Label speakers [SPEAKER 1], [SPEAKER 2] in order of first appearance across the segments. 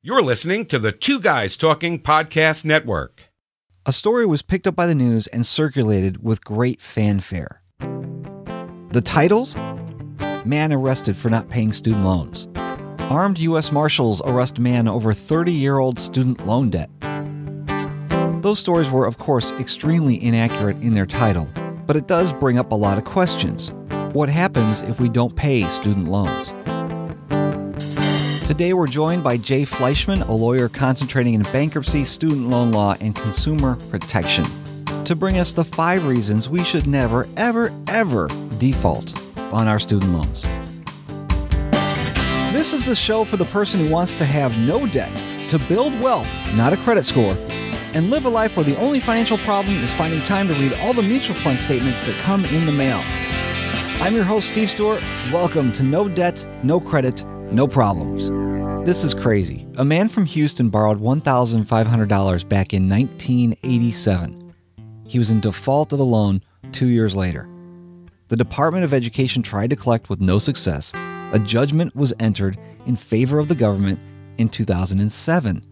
[SPEAKER 1] You're listening to the Two Guys Talking Podcast Network.
[SPEAKER 2] A story was picked up by the news and circulated with great fanfare. The titles? Man arrested for not paying student loans. Armed U.S. Marshals arrest man over 30-year-old student loan debt. Those stories were, of course, extremely inaccurate in their title, but it does bring up a lot of questions. What happens if we don't pay student loans? Today we're joined by Jay Fleischman, a lawyer concentrating in bankruptcy, student loan law, and consumer protection, to bring us the five reasons we should never, ever, ever default on our student loans. This is the show for the person who wants to have no debt, to build wealth, not a credit score, and live a life where the only financial problem is finding time to read all the mutual fund statements that come in the mail. I'm your host, Steve Stewart. Welcome to No Debt, No Credit, No problems. This is crazy. A man from Houston borrowed $1,500 back in 1987. He was in default of the loan two years later. The Department of Education tried to collect with no success. A judgment was entered in favor of the government in 2007,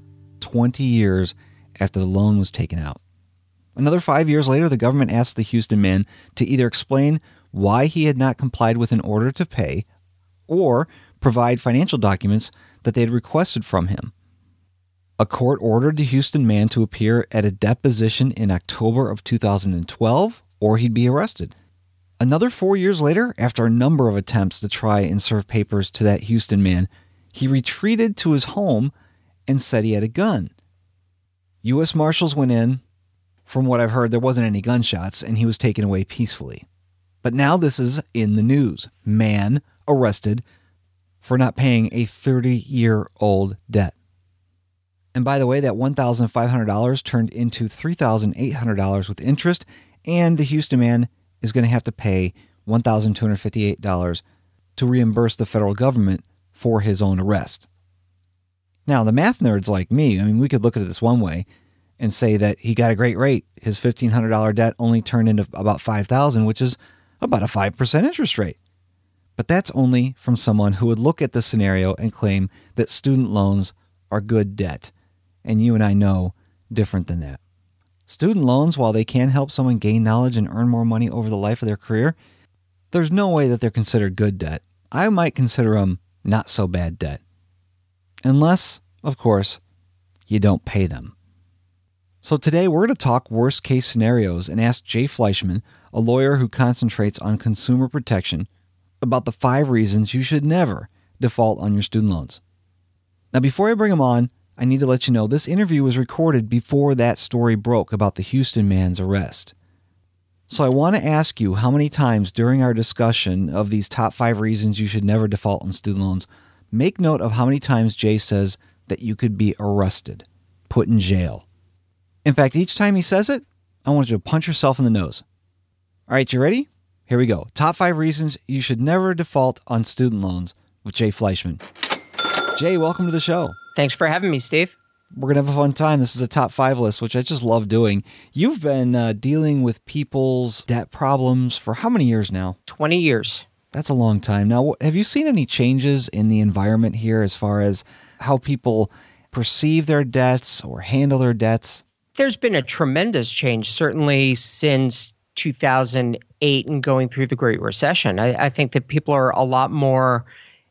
[SPEAKER 2] 20 years after the loan was taken out. Another five years later, the government asked the Houston man to either explain why he had not complied with an order to pay or provide financial documents that they had requested from him. A court ordered the Houston man to appear at a deposition in October of 2012 or he'd be arrested. Another 4 years later, after a number of attempts to try and serve papers to that Houston man, he retreated to his home and said he had a gun. US Marshals went in. From what I've heard, there wasn't any gunshots and he was taken away peacefully. But now this is in the news. Man arrested for not paying a 30-year-old debt. And by the way, that $1,500 turned into $3,800 with interest, and the Houston man is going to have to pay $1,258 to reimburse the federal government for his own arrest. Now, the math nerds like me, I mean, we could look at this one way and say that he got a great rate. His $1,500 debt only turned into about 5000 which is about a 5% interest rate. But that's only from someone who would look at the scenario and claim that student loans are good debt. And you and I know different than that. Student loans, while they can help someone gain knowledge and earn more money over the life of their career, there's no way that they're considered good debt. I might consider them not so bad debt. Unless, of course, you don't pay them. So today we're going to talk worst case scenarios and ask Jay Fleischman, a lawyer who concentrates on consumer protection, about the five reasons you should never default on your student loans. Now, before I bring him on, I need to let you know this interview was recorded before that story broke about the Houston man's arrest. So I want to ask you how many times during our discussion of these top five reasons you should never default on student loans, make note of how many times Jay says that you could be arrested, put in jail. In fact, each time he says it, I want you to punch yourself in the nose. All right, you ready? Here we go. Top five reasons you should never default on student loans with Jay Fleischman. Jay, welcome to the show.
[SPEAKER 3] Thanks for having me, Steve.
[SPEAKER 2] We're going to have a fun time. This is a top five list, which I just love doing. You've been uh, dealing with people's debt problems for how many years now?
[SPEAKER 3] 20 years.
[SPEAKER 2] That's a long time. Now, have you seen any changes in the environment here as far as how people perceive their debts or handle their debts?
[SPEAKER 3] There's been a tremendous change, certainly since 2008 and going through the Great Recession. I, I think that people are a lot more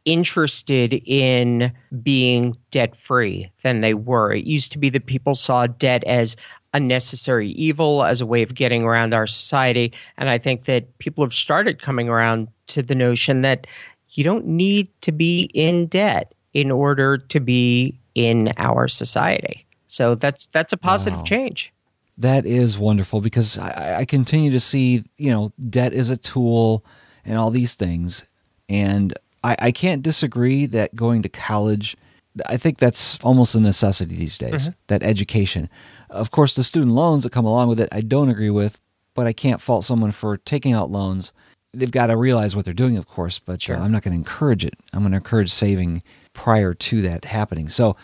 [SPEAKER 3] interested in being debt free than they were. It used to be that people saw debt as a necessary evil as a way of getting around our society and I think that people have started coming around to the notion that you don't need to be in debt in order to be in our society. So that's that's a positive wow. change
[SPEAKER 2] that is wonderful because I, I continue to see, you know, debt is a tool and all these things. And I, I can't disagree that going to college, I think that's almost a necessity these days, mm -hmm. that education. Of course, the student loans that come along with it, I don't agree with, but I can't fault someone for taking out loans. They've got to realize what they're doing, of course, but sure. uh, I'm not going to encourage it. I'm going to encourage saving prior to that happening. So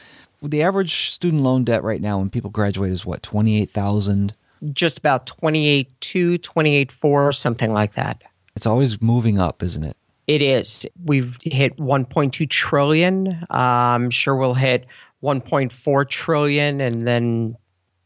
[SPEAKER 2] the average student loan debt right now when people graduate is what 28,000
[SPEAKER 3] just about 28.2 28.4 something like that.
[SPEAKER 2] It's always moving up isn't it?
[SPEAKER 3] It is. We've hit 1.2 trillion. Um sure we'll hit 1.4 trillion and then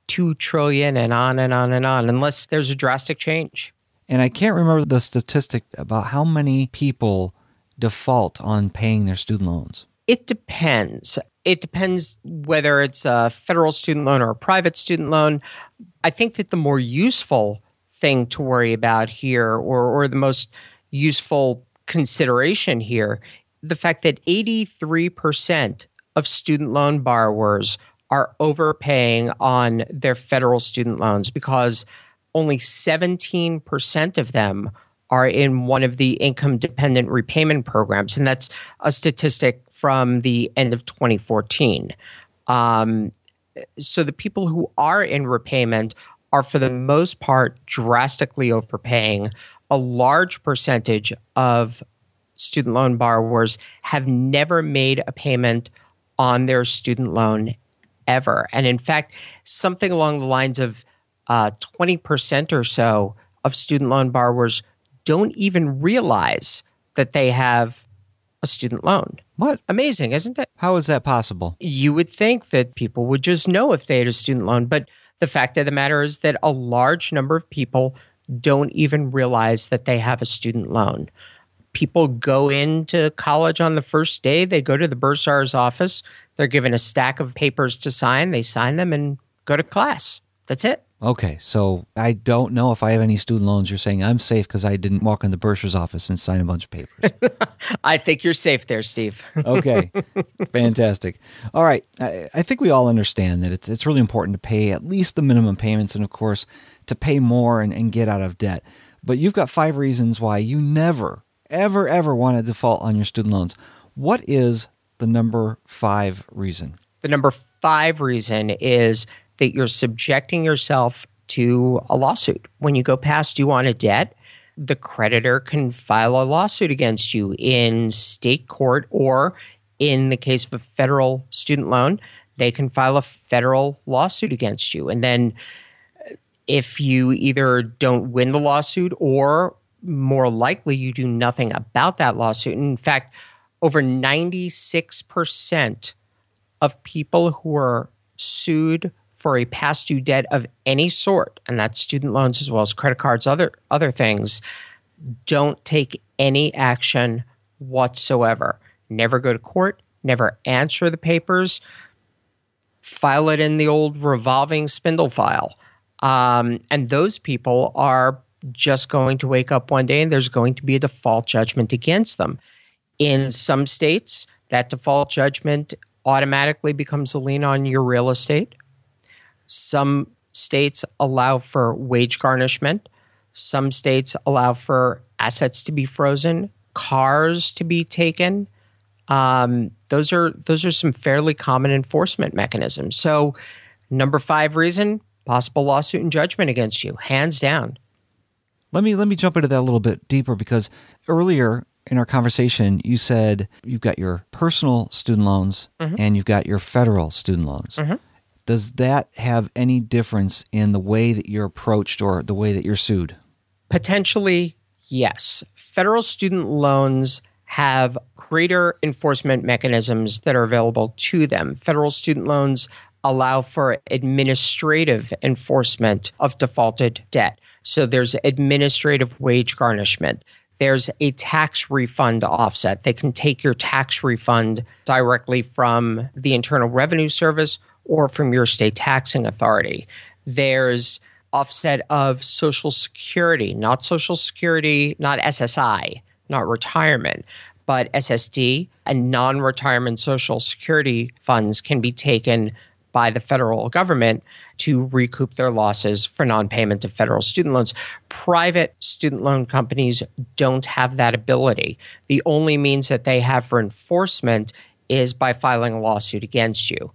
[SPEAKER 3] 2 trillion and on and on and on unless there's a drastic change.
[SPEAKER 2] And i can't remember the statistic about how many people default on paying their student loans.
[SPEAKER 3] It depends it depends whether it's a federal student loan or a private student loan. I think that the more useful thing to worry about here or or the most useful consideration here, the fact that 83% of student loan borrowers are overpaying on their federal student loans because only 17% of them are are in one of the income dependent repayment programs and that's a statistic from the end of 2014. Um so the people who are in repayment are for the most part drastically overpaying. A large percentage of student loan borrowers have never made a payment on their student loan ever. And in fact, something along the lines of uh 20% or so of student loan borrowers don't even realize that they have a student loan.
[SPEAKER 2] What?
[SPEAKER 3] Amazing, isn't it?
[SPEAKER 2] How is that possible?
[SPEAKER 3] You would think that people would just know if they had a student loan, but the fact of the matter is that a large number of people don't even realize that they have a student loan. People go into college on the first day, they go to the bursar's office, they're given a stack of papers to sign, they sign them and go to class. That's it.
[SPEAKER 2] Okay, so I don't know if I have any student loans. You're saying I'm safe because I didn't walk in the bursar's office and sign a bunch of papers.
[SPEAKER 3] I think you're safe there, Steve.
[SPEAKER 2] okay, fantastic. All right, I, I think we all understand that it's it's really important to pay at least the minimum payments, and of course, to pay more and, and get out of debt. But you've got five reasons why you never, ever, ever want to default on your student loans. What is the number five reason?
[SPEAKER 3] The number five reason is that you're subjecting yourself to a lawsuit. When you go past due on a debt, the creditor can file a lawsuit against you in state court or in the case of a federal student loan, they can file a federal lawsuit against you. And then if you either don't win the lawsuit or more likely you do nothing about that lawsuit. In fact, over 96% of people who are sued for a past due debt of any sort, and that's student loans as well as credit cards, other other things, don't take any action whatsoever. Never go to court, never answer the papers, file it in the old revolving spindle file. Um, and those people are just going to wake up one day and there's going to be a default judgment against them. In some states, that default judgment automatically becomes a lien on your real estate. Some states allow for wage garnishment. Some states allow for assets to be frozen, cars to be taken. Um those are those are some fairly common enforcement mechanisms. So number 5 reason, possible lawsuit and judgment against you, hands down.
[SPEAKER 2] Let me let me jump into that a little bit deeper because earlier in our conversation you said you've got your personal student loans mm -hmm. and you've got your federal student loans. Mm -hmm does that have any difference in the way that you're approached or the way that you're sued?
[SPEAKER 3] Potentially, yes. Federal student loans have greater enforcement mechanisms that are available to them. Federal student loans allow for administrative enforcement of defaulted debt. So there's administrative wage garnishment. There's a tax refund offset. They can take your tax refund directly from the Internal Revenue Service or from your state taxing authority. There's offset of social security, not social security, not SSI, not retirement, but SSD and non-retirement social security funds can be taken by the federal government to recoup their losses for non-payment of federal student loans. Private student loan companies don't have that ability. The only means that they have for enforcement is by filing a lawsuit against you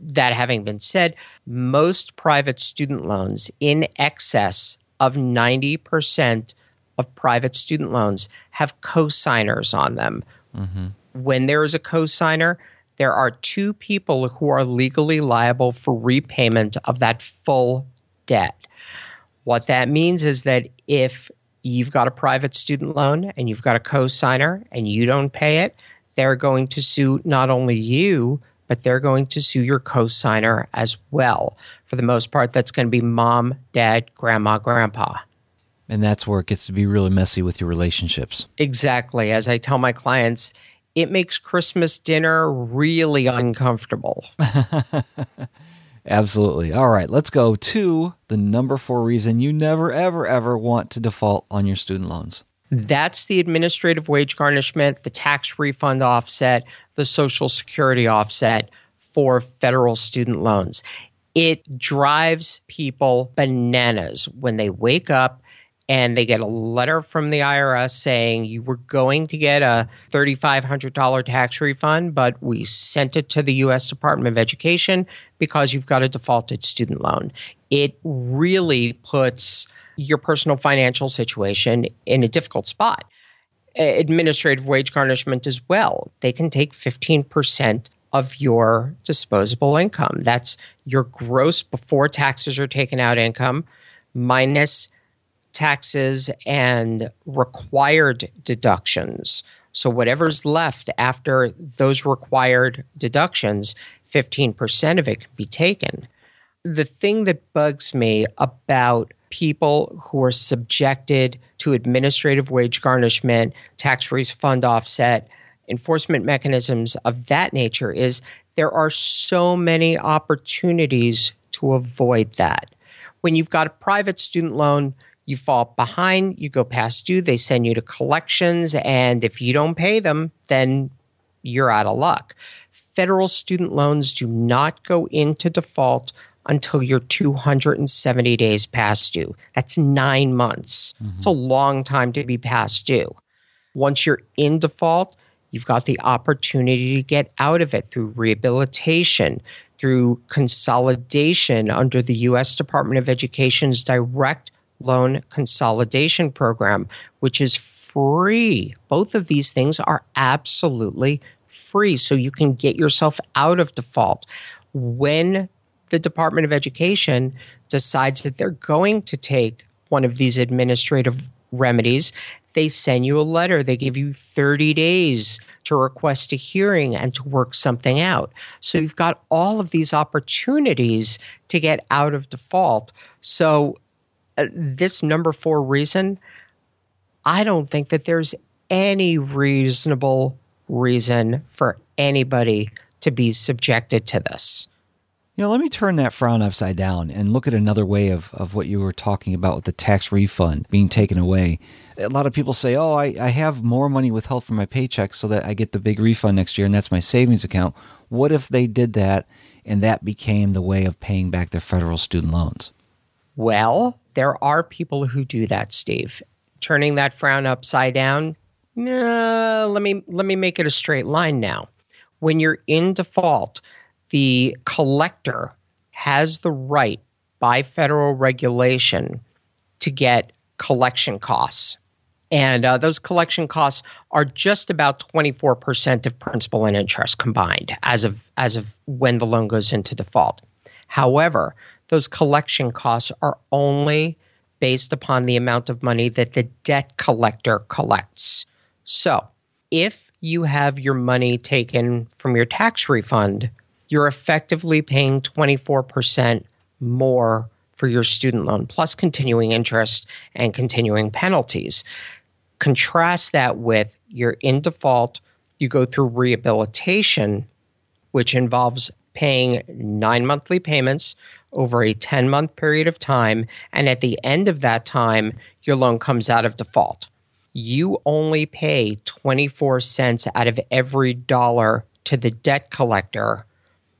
[SPEAKER 3] that having been said, most private student loans in excess of 90% of private student loans have co-signers on them. Mhm. When there is a cosigner, there are two people who are legally liable for repayment of that full debt. What that means is that if you've got a private student loan and you've got a co-signer and you don't pay it, they're going to sue not only you but they're going to sue your co-signer as well. For the most part, that's going to be mom, dad, grandma, grandpa.
[SPEAKER 2] And that's where it gets to be really messy with your relationships.
[SPEAKER 3] Exactly. As I tell my clients, it makes Christmas dinner really uncomfortable.
[SPEAKER 2] Absolutely. All right, let's go to the number 4 reason you never ever ever want to default on your student loans.
[SPEAKER 3] That's the administrative wage garnishment, the tax refund offset, the Social Security offset for federal student loans. It drives people bananas when they wake up and they get a letter from the IRS saying you were going to get a $3500 tax refund but we sent it to the US Department of Education because you've got a defaulted student loan. It really puts your personal financial situation in a difficult spot administrative wage garnishment as well. They can take 15% of your disposable income. That's your gross before taxes are taken out income minus taxes and required deductions. So whatever's left after those required deductions, 15% of it can be taken. The thing that bugs me about people who are subjected to administrative wage garnishment, tax refund offset, enforcement mechanisms of that nature is there are so many opportunities to avoid that. When you've got a private student loan, you fall behind, you go past due, they send you to collections and if you don't pay them, then you're out of luck. Federal student loans do not go into default until you're 270 days past due. That's 9 months. Mm -hmm. It's a long time to be past due. Once you're in default, you've got the opportunity to get out of it through rehabilitation, through consolidation under the US Department of Education's direct loan consolidation program, which is free. Both of these things are absolutely free so you can get yourself out of default. When the Department of Education decides that they're going to take one of these administrative remedies, they send you a letter. They give you 30 days to request a hearing and to work something out. So you've got all of these opportunities to get out of default. So uh, this number 4 reason, I don't think that there's any reasonable reason for anybody to be subjected to this.
[SPEAKER 2] You know, let me turn that frown upside down and look at another way of of what you were talking about with the tax refund being taken away. A lot of people say, "Oh, I I have more money withheld from my paycheck so that I get the big refund next year and that's my savings account." What if they did that and that became the way of paying back their federal student loans?
[SPEAKER 3] Well, there are people who do that, Steve. Turning that frown upside down. No, let me let me make it a straight line now. When you're in default, the collector has the right by federal regulation to get collection costs. And uh, those collection costs are just about 24% of principal and interest combined as of as of when the loan goes into default. However, those collection costs are only based upon the amount of money that the debt collector collects. So, if you have your money taken from your tax refund you're effectively paying 24% more for your student loan plus continuing interest and continuing penalties. Contrast that with you're in default, you go through rehabilitation which involves paying 9 monthly payments over a 10 month period of time and at the end of that time your loan comes out of default. You only pay 24 cents out of every dollar to the debt collector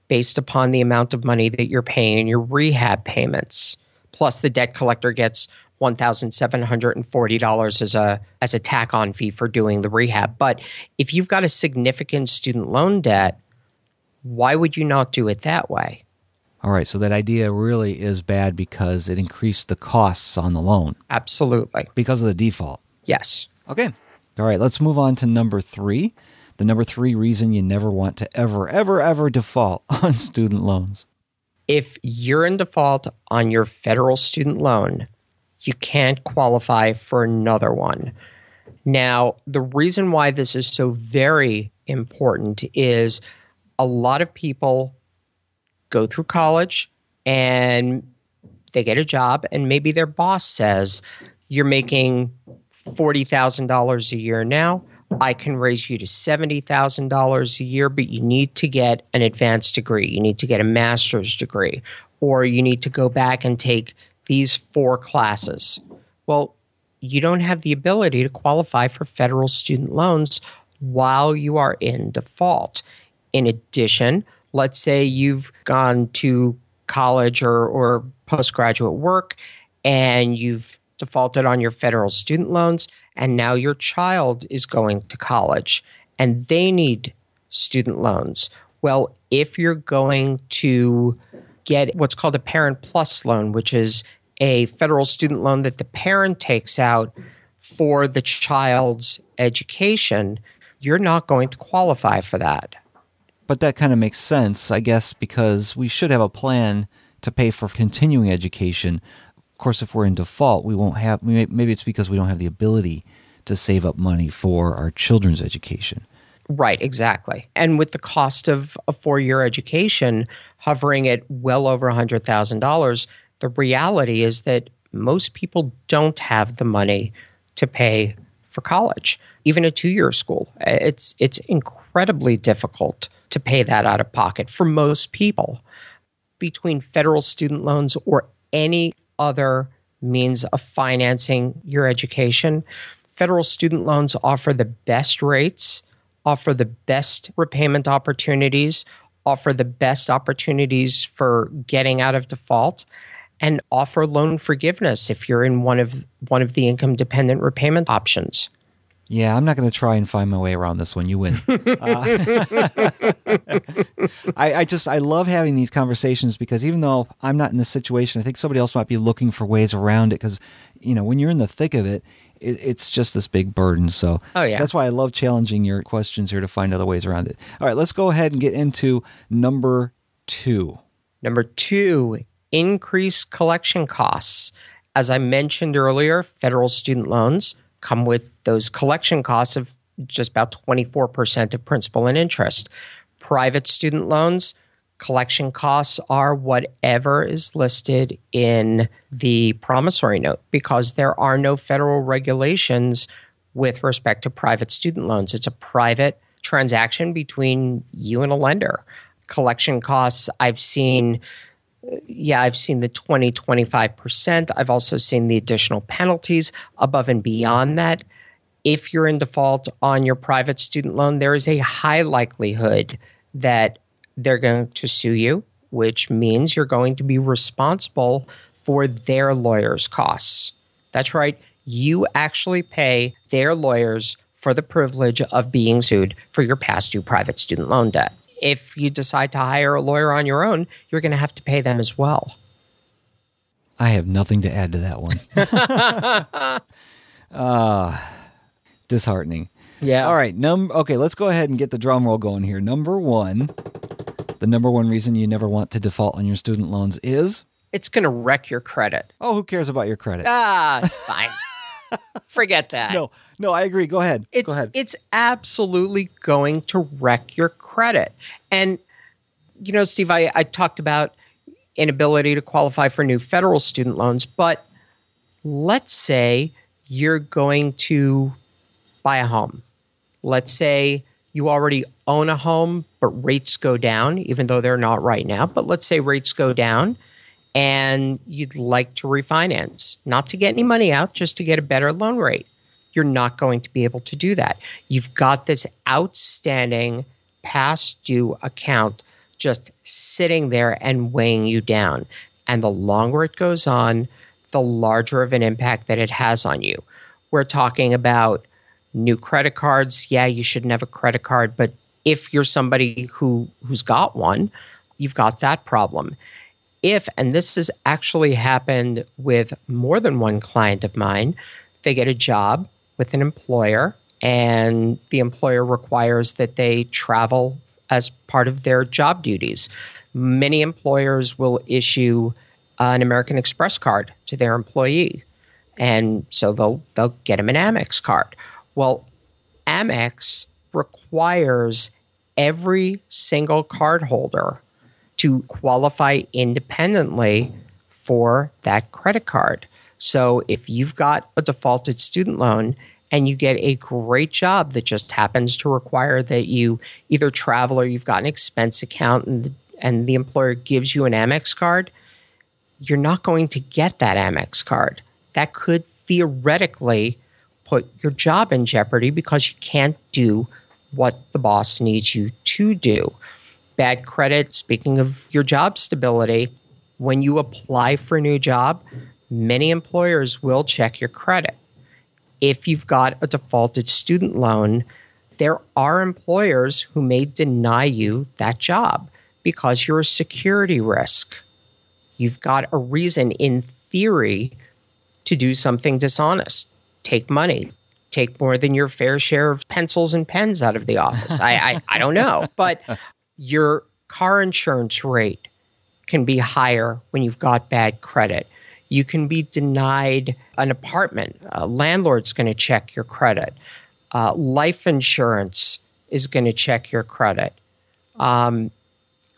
[SPEAKER 3] based upon the amount of money that you're paying in your rehab payments. Plus the debt collector gets $1,740 as a as a tack on fee for doing the rehab. But if you've got a significant student loan debt, why would you not do it that way?
[SPEAKER 2] All right, so that idea really is bad because it increased the costs on the loan.
[SPEAKER 3] Absolutely.
[SPEAKER 2] Because of the default.
[SPEAKER 3] Yes.
[SPEAKER 2] Okay. All right, let's move on to number 3. The number three reason you never want to ever, ever, ever default on student loans.
[SPEAKER 3] If you're in default on your federal student loan, you can't qualify for another one. Now, the reason why this is so very important is a lot of people go through college and they get a job and maybe their boss says you're making $40,000 a year now I can raise you to $70,000 a year, but you need to get an advanced degree. You need to get a master's degree, or you need to go back and take these four classes. Well, you don't have the ability to qualify for federal student loans while you are in default. In addition, let's say you've gone to college or, or postgraduate work and you've defaulted on your federal student loans and now your child is going to college and they need student loans. Well, if you're going to get what's called a parent plus loan, which is a federal student loan that the parent takes out for the child's education, you're not going to qualify for that.
[SPEAKER 2] But that kind of makes sense, I guess, because we should have a plan to pay for continuing education, course, if we're in default, we won't have, maybe it's because we don't have the ability to save up money for our children's education.
[SPEAKER 3] Right, exactly. And with the cost of a four-year education hovering at well over $100,000, the reality is that most people don't have the money to pay for college, even a two-year school. It's, it's incredibly difficult to pay that out of pocket for most people. Between federal student loans or any other means of financing your education. Federal student loans offer the best rates, offer the best repayment opportunities, offer the best opportunities for getting out of default and offer loan forgiveness if you're in one of one of the income dependent repayment options.
[SPEAKER 2] Yeah, I'm not going to try and find my way around this one. You win. uh, I I just I love having these conversations because even though I'm not in this situation, I think somebody else might be looking for ways around it cuz you know, when you're in the thick of it, it it's just this big burden. So
[SPEAKER 3] oh, yeah.
[SPEAKER 2] that's why I love challenging your questions here to find other ways around it. All right, let's go ahead and get into number 2.
[SPEAKER 3] Number 2, increase collection costs. As I mentioned earlier, federal student loans come with those collection costs of just about 24% of principal and interest. Private student loans collection costs are whatever is listed in the promissory note because there are no federal regulations with respect to private student loans. It's a private transaction between you and a lender. Collection costs I've seen yeah, I've seen the 20, 25%. I've also seen the additional penalties above and beyond that. If you're in default on your private student loan, there is a high likelihood that they're going to sue you, which means you're going to be responsible for their lawyers' costs. That's right. You actually pay their lawyers for the privilege of being sued for your past due private student loan debt if you decide to hire a lawyer on your own, you're going to have to pay them as well.
[SPEAKER 2] I have nothing to add to that one. uh disheartening.
[SPEAKER 3] Yeah.
[SPEAKER 2] All right, num okay, let's go ahead and get the drum roll going here. Number 1. The number one reason you never want to default on your student loans is
[SPEAKER 3] it's going to wreck your credit.
[SPEAKER 2] Oh, who cares about your credit?
[SPEAKER 3] Ah, it's fine. Forget that.
[SPEAKER 2] No, no, I agree. Go ahead.
[SPEAKER 3] It's,
[SPEAKER 2] Go ahead.
[SPEAKER 3] It's absolutely going to wreck your credit. And, you know, Steve, I, I talked about inability to qualify for new federal student loans, but let's say you're going to buy a home. Let's say you already own a home, but rates go down, even though they're not right now. But let's say rates go down and you'd like to refinance, not to get any money out, just to get a better loan rate. You're not going to be able to do that. You've got this outstanding past due account just sitting there and weighing you down. And the longer it goes on, the larger of an impact that it has on you. We're talking about new credit cards. Yeah, you shouldn't have a credit card, but if you're somebody who who's got one, you've got that problem if and this has actually happened with more than one client of mine, they get a job with an employer and the employer requires that they travel as part of their job duties. Many employers will issue an American Express card to their employee and so they'll they'll get them an Amex card. Well, Amex requires every single card holder to qualify independently for that credit card. So if you've got a defaulted student loan and you get a great job that just happens to require that you either travel or you've got an expense account and the, and the employer gives you an Amex card, you're not going to get that Amex card. That could theoretically put your job in jeopardy because you can't do what the boss needs you to do bad credit, speaking of your job stability, when you apply for a new job, many employers will check your credit. If you've got a defaulted student loan, there are employers who may deny you that job because you're a security risk. You've got a reason in theory to do something dishonest. Take money, take more than your fair share of pencils and pens out of the office. I I I don't know, but your car insurance rate can be higher when you've got bad credit. You can be denied an apartment. A landlord's going to check your credit. Uh life insurance is going to check your credit. Um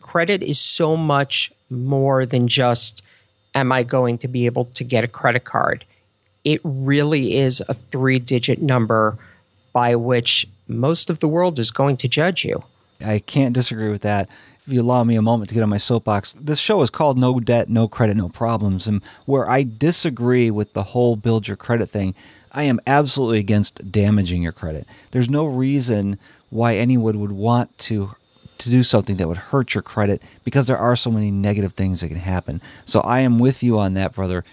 [SPEAKER 3] credit is so much more than just am I going to be able to get a credit card? It really is a three digit number by which most of the world is going to judge you.
[SPEAKER 2] I can't disagree with that. If you allow me a moment to get on my soapbox, this show is called No Debt, No Credit, No Problems. And where I disagree with the whole build your credit thing, I am absolutely against damaging your credit. There's no reason why anyone would want to to do something that would hurt your credit because there are so many negative things that can happen. So I am with you on that, brother.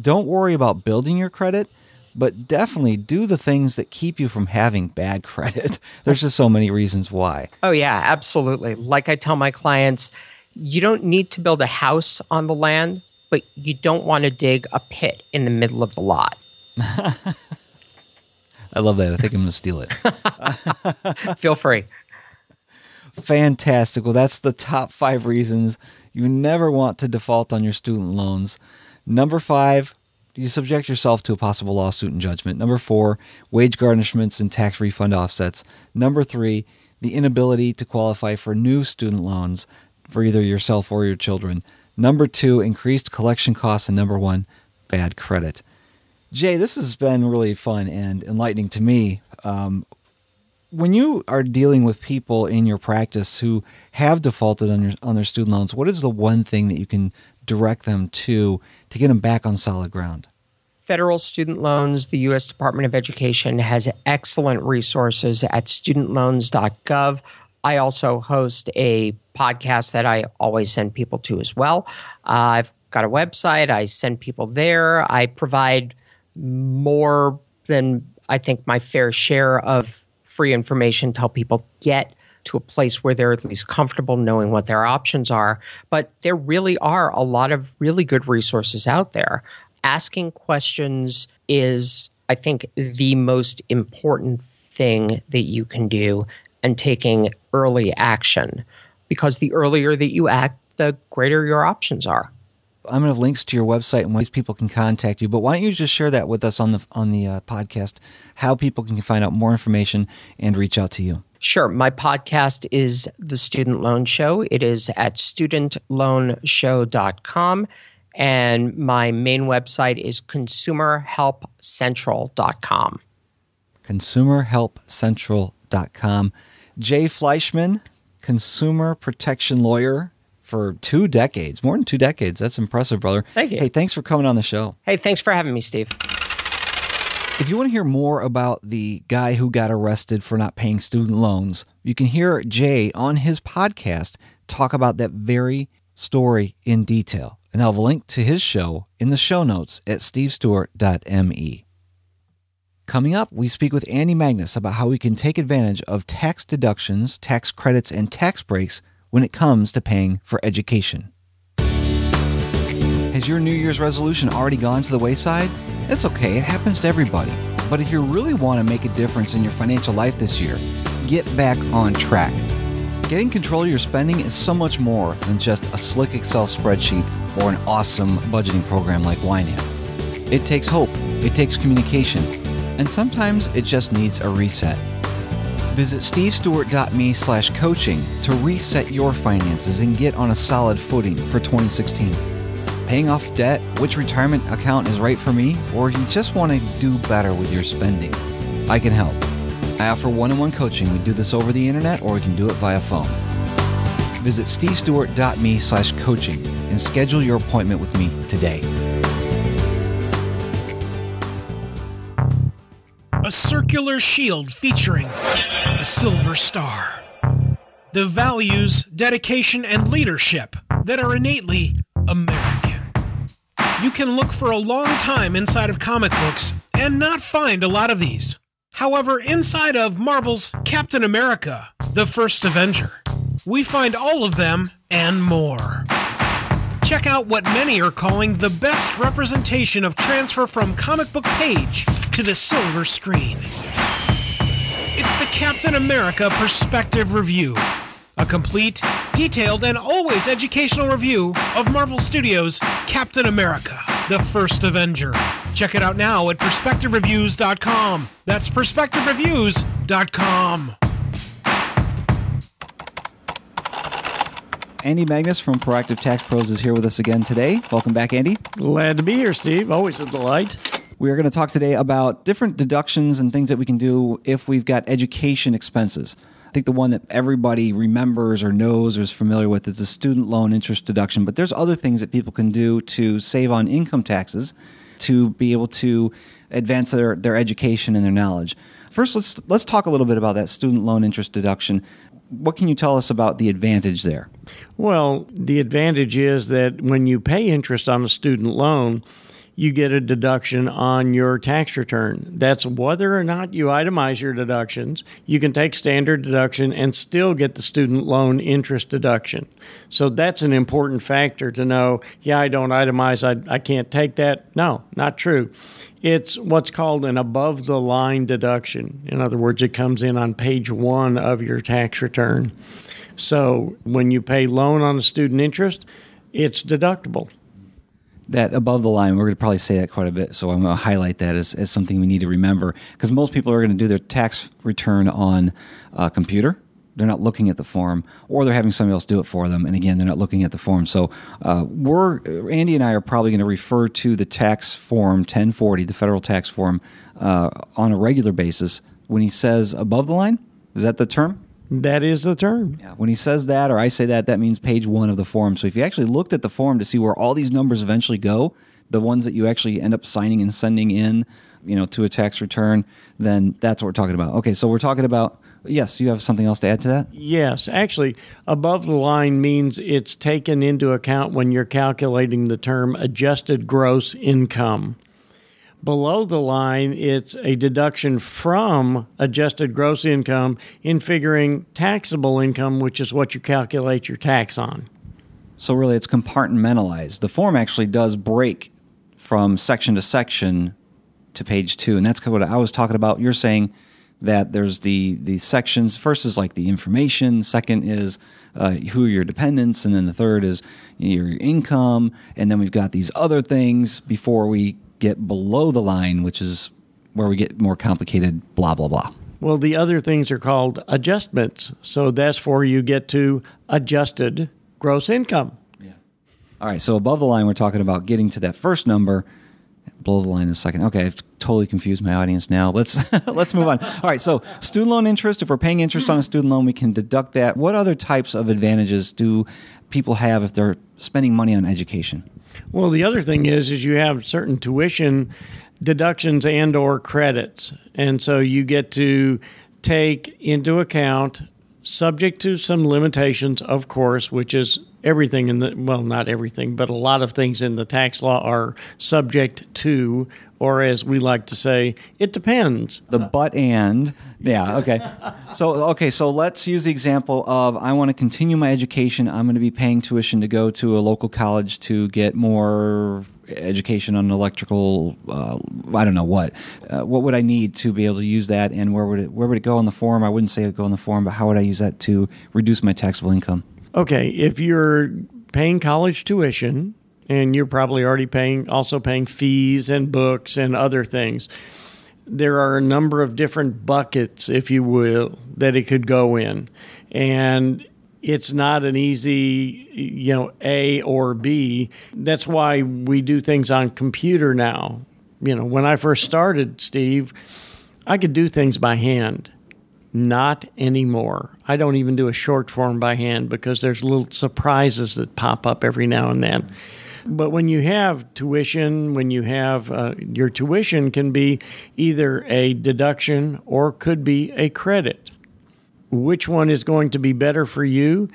[SPEAKER 2] Don't worry about building your credit but definitely do the things that keep you from having bad credit. There's just so many reasons why.
[SPEAKER 3] Oh yeah, absolutely. Like I tell my clients, you don't need to build a house on the land, but you don't want to dig a pit in the middle of the lot.
[SPEAKER 2] I love that. I think I'm going to steal it.
[SPEAKER 3] Feel free.
[SPEAKER 2] Fantastic. Well, that's the top 5 reasons you never want to default on your student loans. Number 5, You subject yourself to a possible lawsuit and judgment? Number 4, wage garnishments and tax refund offsets. Number 3, the inability to qualify for new student loans for either yourself or your children. Number 2, increased collection costs and number 1, bad credit. Jay, this has been really fun and enlightening to me. Um when you are dealing with people in your practice who have defaulted on your on their student loans, what is the one thing that you can direct them to to get them back on solid ground?
[SPEAKER 3] Federal student loans, the US Department of Education has excellent resources at studentloans.gov. I also host a podcast that I always send people to as well. Uh, I've got a website, I send people there. I provide more than I think my fair share of free information to help people get to a place where they're at least comfortable knowing what their options are. But there really are a lot of really good resources out there. Asking questions is, I think, the most important thing that you can do and taking early action because the earlier that you act, the greater your options are.
[SPEAKER 2] I'm going to have links to your website and ways people can contact you. But why don't you just share that with us on the on the uh, podcast? How people can find out more information and reach out to you.
[SPEAKER 3] Sure. My podcast is The Student Loan Show. It is at studentloanshow.com and my main website is consumerhelpcentral.com.
[SPEAKER 2] consumerhelpcentral.com. Jay Fleischman, consumer protection lawyer for two decades, more than two decades. That's impressive, brother.
[SPEAKER 3] Thank you.
[SPEAKER 2] Hey, thanks for coming on the show.
[SPEAKER 3] Hey, thanks for having me, Steve.
[SPEAKER 2] If you want to hear more about the guy who got arrested for not paying student loans, you can hear Jay on his podcast talk about that very story in detail. And I'll have a link to his show in the show notes at stevestewart.me. Coming up, we speak with Andy Magnus about how we can take advantage of tax deductions, tax credits, and tax breaks – when it comes to paying for education. Has your New Year's resolution already gone to the wayside? It's okay, it happens to everybody. But if you really want to make a difference in your financial life this year, get back on track. Getting control of your spending is so much more than just a slick Excel spreadsheet or an awesome budgeting program like YNAB. It takes hope, it takes communication, and sometimes it just needs a reset. Visit stevestewart.me slash coaching to reset your finances and get on a solid footing for 2016. Paying off debt, which retirement account is right for me, or you just want to do better with your spending, I can help. I offer one-on-one coaching. We do this over the internet or we can do it via phone. Visit stevestewart.me slash coaching and schedule your appointment with me today.
[SPEAKER 4] a circular shield featuring a silver star. The values, dedication, and leadership that are innately American. You can look for a long time inside of comic books and not find a lot of these. However, inside of Marvel's Captain America, the first Avenger, we find all of them and more. Check out what many are calling the best representation of transfer from comic book page to the silver screen. It's the Captain America Perspective Review, a complete, detailed, and always educational review of Marvel Studios' Captain America, the First Avenger. Check it out now at PerspectiveReviews.com. That's PerspectiveReviews.com.
[SPEAKER 2] Andy Magnus from Proactive Tax Pros is here with us again today. Welcome back, Andy.
[SPEAKER 5] Glad to be here, Steve. Always a delight.
[SPEAKER 2] We are going to talk today about different deductions and things that we can do if we've got education expenses. I think the one that everybody remembers or knows or is familiar with is the student loan interest deduction, but there's other things that people can do to save on income taxes to be able to advance their their education and their knowledge. First let's let's talk a little bit about that student loan interest deduction what can you tell us about the advantage there?
[SPEAKER 5] Well, the advantage is that when you pay interest on a student loan, you get a deduction on your tax return. That's whether or not you itemize your deductions. You can take standard deduction and still get the student loan interest deduction. So that's an important factor to know, yeah, I don't itemize, I I can't take that. No, not true. It's what's called an above the line deduction. In other words, it comes in on page 1 of your tax return. So when you pay loan on a student interest, it's deductible.
[SPEAKER 2] That above the line, we're going to probably say that quite a bit, so I'm going to highlight that as, as something we need to remember because most people are going to do their tax return on a computer they're not looking at the form or they're having somebody else do it for them and again they're not looking at the form so uh we're Andy and I are probably going to refer to the tax form 1040 the federal tax form uh on a regular basis when he says above the line is that the term
[SPEAKER 5] That is the term.
[SPEAKER 2] Yeah, when he says that or I say that that means page 1 of the form. So if you actually looked at the form to see where all these numbers eventually go, the ones that you actually end up signing and sending in, you know, to a tax return, then that's what we're talking about. Okay, so we're talking about Yes, you have something else to add to that?
[SPEAKER 5] Yes, actually, above the line means it's taken into account when you're calculating the term adjusted gross income. Below the line, it's a deduction from adjusted gross income in figuring taxable income, which is what you calculate your tax on.
[SPEAKER 2] So really it's compartmentalized. The form actually does break from section to section to page 2, and that's what I was talking about. You're saying – that there's the the sections. First is like the information. Second is uh who are your dependents. And then the third is your income. And then we've got these other things before we get below the line which is where we get more complicated blah blah blah.
[SPEAKER 5] Well the other things are called adjustments. So that's where you get to adjusted gross income.
[SPEAKER 2] Yeah. All right. So above the line we're talking about getting to that first number below the line in a second. Okay, I've totally confused my audience now. Let's let's move on. All right, so student loan interest if we're paying interest on a student loan, we can deduct that. What other types of advantages do people have if they're spending money on education?
[SPEAKER 5] Well, the other thing is is you have certain tuition deductions and or credits. And so you get to take into account subject to some limitations of course, which is everything in the well not everything but a lot of things in the tax law are subject to or as we like to say it depends.
[SPEAKER 2] The but and yeah okay. So okay so let's use the example of I want to continue my education. I'm going to be paying tuition to go to a local college to get more education on electrical uh, I don't know what. Uh, what would I need to be able to use that and where would it where would it go on the form? I wouldn't say it go on the form but how would I use that to reduce my taxable income?
[SPEAKER 5] Okay, if you're paying college tuition and you're probably already paying also paying fees and books and other things, there are a number of different buckets, if you will, that it could go in. And it's not an easy, you know, A or B. That's why we do things on computer now. You know, when I first started, Steve, I could do things by hand. Not anymore. I don't even do a short form by hand because there's little surprises that pop up every now and then. But when you have tuition, when you have uh, your tuition can be either a deduction or could be a credit. Which one is going to be better for you?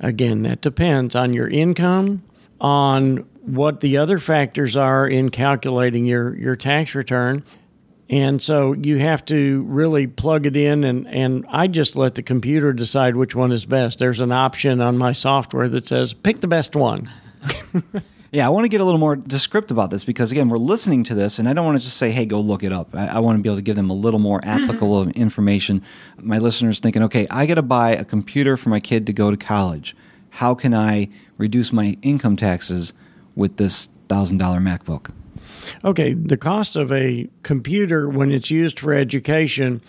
[SPEAKER 5] Again, that depends on your income, on what the other factors are in calculating your your tax return And so you have to really plug it in and and I just let the computer decide which one is best. There's an option on my software that says pick the best one.
[SPEAKER 2] yeah, I want to get a little more descriptive about this because again, we're listening to this and I don't want to just say, "Hey, go look it up." I, I want to be able to give them a little more applicable mm -hmm. information. My listeners thinking, "Okay, I got to buy a computer for my kid to go to college. How can I reduce my income taxes with this $1,000 MacBook?"
[SPEAKER 5] okay, the cost of a computer when it's used for education,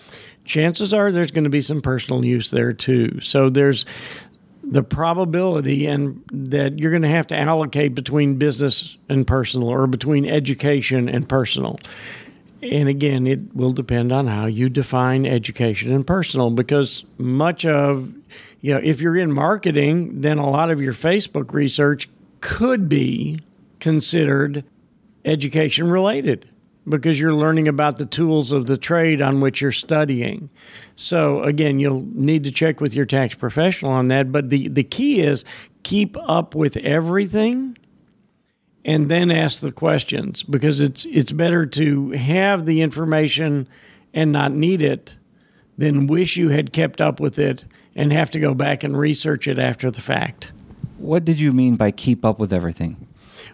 [SPEAKER 5] chances are there's going to be some personal use there too. So there's the probability and that you're going to have to allocate between business and personal or between education and personal. And again, it will depend on how you define education and personal because much of you know, if you're in marketing, then a lot of your Facebook research could be considered education related because you're learning about the tools of the trade on which you're studying. So again, you'll need to check with your tax professional on that, but the the key is keep up with everything and then ask the questions because it's it's better to have the information and not need it than wish you had kept up with it and have to go back and research it after the fact.
[SPEAKER 2] What did you mean by keep up with everything?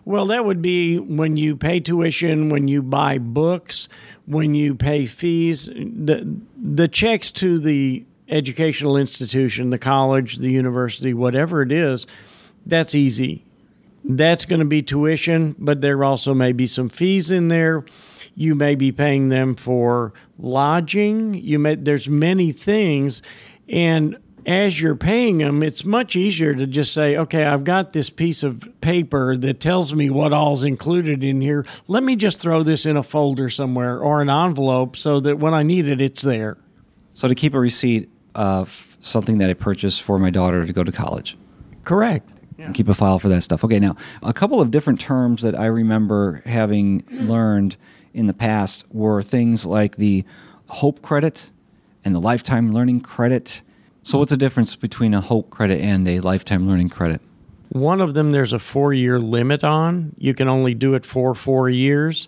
[SPEAKER 5] Well, that would be when you pay tuition, when you buy books, when you pay fees, the the checks to the educational institution, the college, the university, whatever it is, that's easy. That's going to be tuition, but there also may be some fees in there. You may be paying them for lodging. You may there's many things and as you're paying them, it's much easier to just say, okay, I've got this piece of paper that tells me what all's included in here. Let me just throw this in a folder somewhere or an envelope so that when I need it, it's there.
[SPEAKER 2] So to keep a receipt of something that I purchased for my daughter to go to college.
[SPEAKER 5] Correct. Yeah.
[SPEAKER 2] And keep a file for that stuff. Okay, now, a couple of different terms that I remember having learned in the past were things like the hope credit and the lifetime learning credit So what's the difference between a Hope credit and a lifetime learning credit?
[SPEAKER 5] One of them there's a 4-year limit on. You can only do it for 4 years.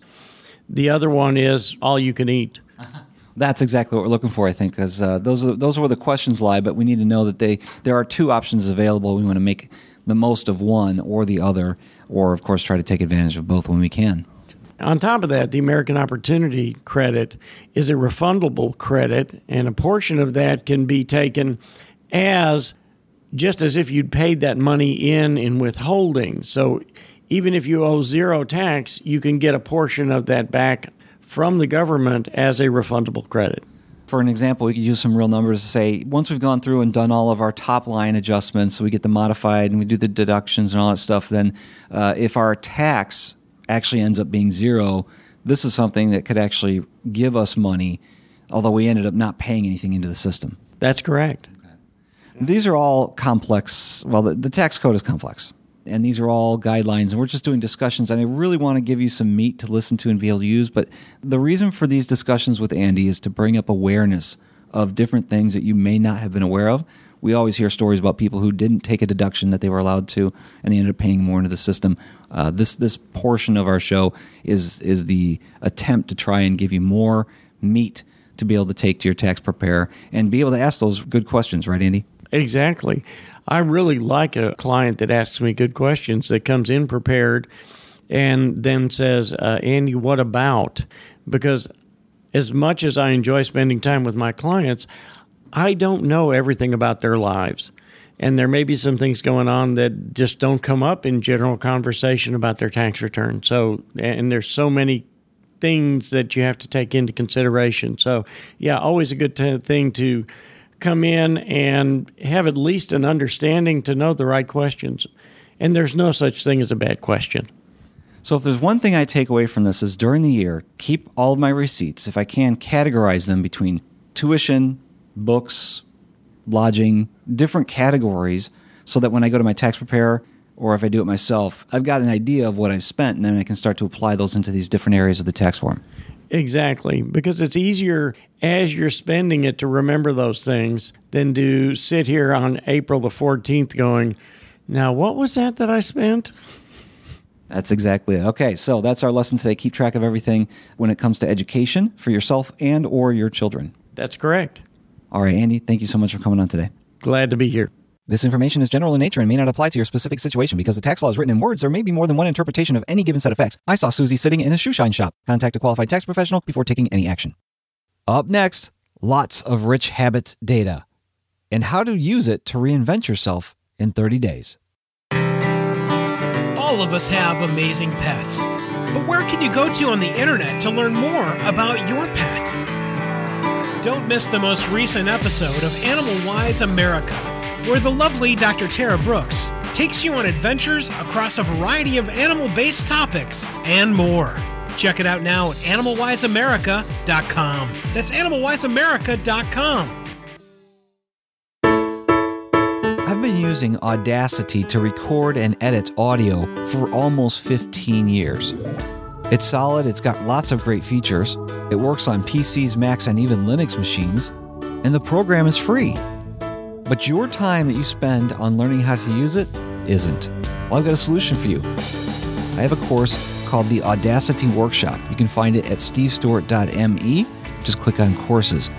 [SPEAKER 5] The other one is all you can eat.
[SPEAKER 2] That's exactly what we're looking for I think cuz uh, those are those are where the questions lie but we need to know that they there are two options available. We want to make the most of one or the other or of course try to take advantage of both when we can.
[SPEAKER 5] On top of that, the American Opportunity Credit is a refundable credit, and a portion of that can be taken as just as if you'd paid that money in in withholding. So even if you owe zero tax, you can get a portion of that back from the government as a refundable credit.
[SPEAKER 2] For an example, we could use some real numbers to say once we've gone through and done all of our top line adjustments, so we get the modified and we do the deductions and all that stuff, then uh, if our tax actually ends up being zero, this is something that could actually give us money, although we ended up not paying anything into the system.
[SPEAKER 5] That's correct. Okay.
[SPEAKER 2] These are all complex. Well, the, the tax code is complex. And these are all guidelines, and we're just doing discussions. And I really want to give you some meat to listen to and be able to use. But the reason for these discussions with Andy is to bring up awareness of different things that you may not have been aware of. We always hear stories about people who didn't take a deduction that they were allowed to and they ended up paying more into the system. Uh, this this portion of our show is is the attempt to try and give you more meat to be able to take to your tax preparer and be able to ask those good questions, right, Andy?
[SPEAKER 5] Exactly. I really like a client that asks me good questions that comes in prepared and then says, uh, Andy, what about? Because as much as I enjoy spending time with my clients, I don't know everything about their lives and there may be some things going on that just don't come up in general conversation about their tax return. So, and there's so many things that you have to take into consideration. So, yeah, always a good thing to come in and have at least an understanding to know the right questions. And there's no such thing as a bad question.
[SPEAKER 2] So if there's one thing I take away from this is during the year, keep all of my receipts if I can categorize them between tuition, books, lodging, different categories so that when I go to my tax preparer or if I do it myself, I've got an idea of what I've spent and then I can start to apply those into these different areas of the tax form.
[SPEAKER 5] Exactly, because it's easier as you're spending it to remember those things than to sit here on April the 14th going, now what was that that I spent?
[SPEAKER 2] That's exactly it. Okay, so that's our lesson today. Keep track of everything when it comes to education for yourself and or your children.
[SPEAKER 5] That's correct.
[SPEAKER 2] All right, Andy, thank you so much for coming on today.
[SPEAKER 5] Glad to be here.
[SPEAKER 2] This information is general in nature and may not apply to your specific situation because the tax law is written in words. There may be more than one interpretation of any given set of facts. I saw Susie sitting in a shoeshine shop. Contact a qualified tax professional before taking any action. Up next, lots of rich habit data and how to use it to reinvent yourself in 30 days.
[SPEAKER 4] All of us have amazing pets, but where can you go to on the internet to learn more about your pet? Don't miss the most recent episode of Animal Wise America, where the lovely Dr. Tara Brooks takes you on adventures across a variety of animal-based topics and more. Check it out now at animalwiseamerica.com. That's animalwiseamerica.com.
[SPEAKER 2] I've been using Audacity to record and edit audio for almost 15 years. It's solid, it's got lots of great features, it works on PCs, Macs, and even Linux machines, and the program is free. But your time that you spend on learning how to use it isn't. Well, I've got a solution for you. I have a course called the Audacity Workshop. You can find it at stevestewart.me. Just click on Courses.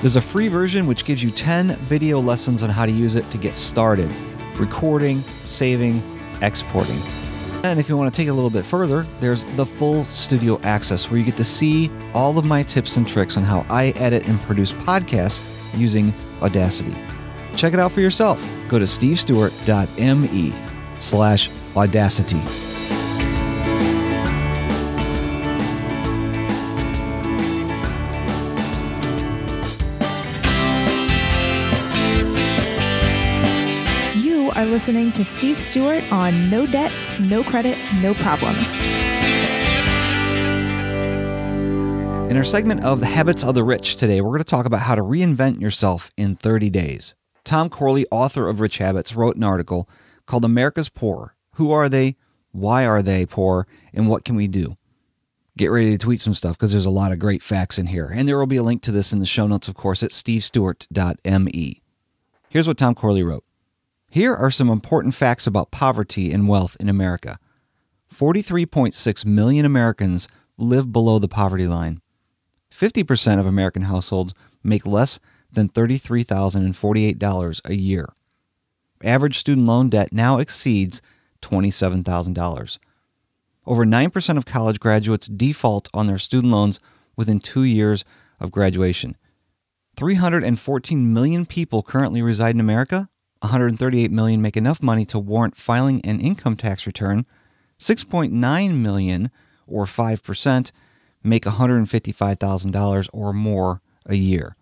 [SPEAKER 2] There's a free version which gives you 10 video lessons on how to use it to get started. Recording, saving, exporting. And if you want to take it a little bit further, there's the full studio access where you get to see all of my tips and tricks on how I edit and produce podcasts using Audacity. Check it out for yourself. Go to stevestewart.me slash audacity.
[SPEAKER 6] listening to Steve Stewart on No Debt, No Credit, No Problems.
[SPEAKER 2] In our segment of The Habits of the Rich today, we're going to talk about how to reinvent yourself in 30 days. Tom Corley, author of Rich Habits, wrote an article called America's Poor. Who are they? Why are they poor? And what can we do? Get ready to tweet some stuff because there's a lot of great facts in here. And there will be a link to this in the show notes, of course, at stevestewart.me. Here's what Tom Corley wrote. Here are some important facts about poverty and wealth in America. 43.6 million Americans live below the poverty line. 50% of American households make less than $33,048 a year. Average student loan debt now exceeds $27,000. Over 9% of college graduates default on their student loans within 2 years of graduation. 314 million people currently reside in America 138 million make enough money to warrant filing an income tax return, 6.9 million or 5% make $155,000 or more a year.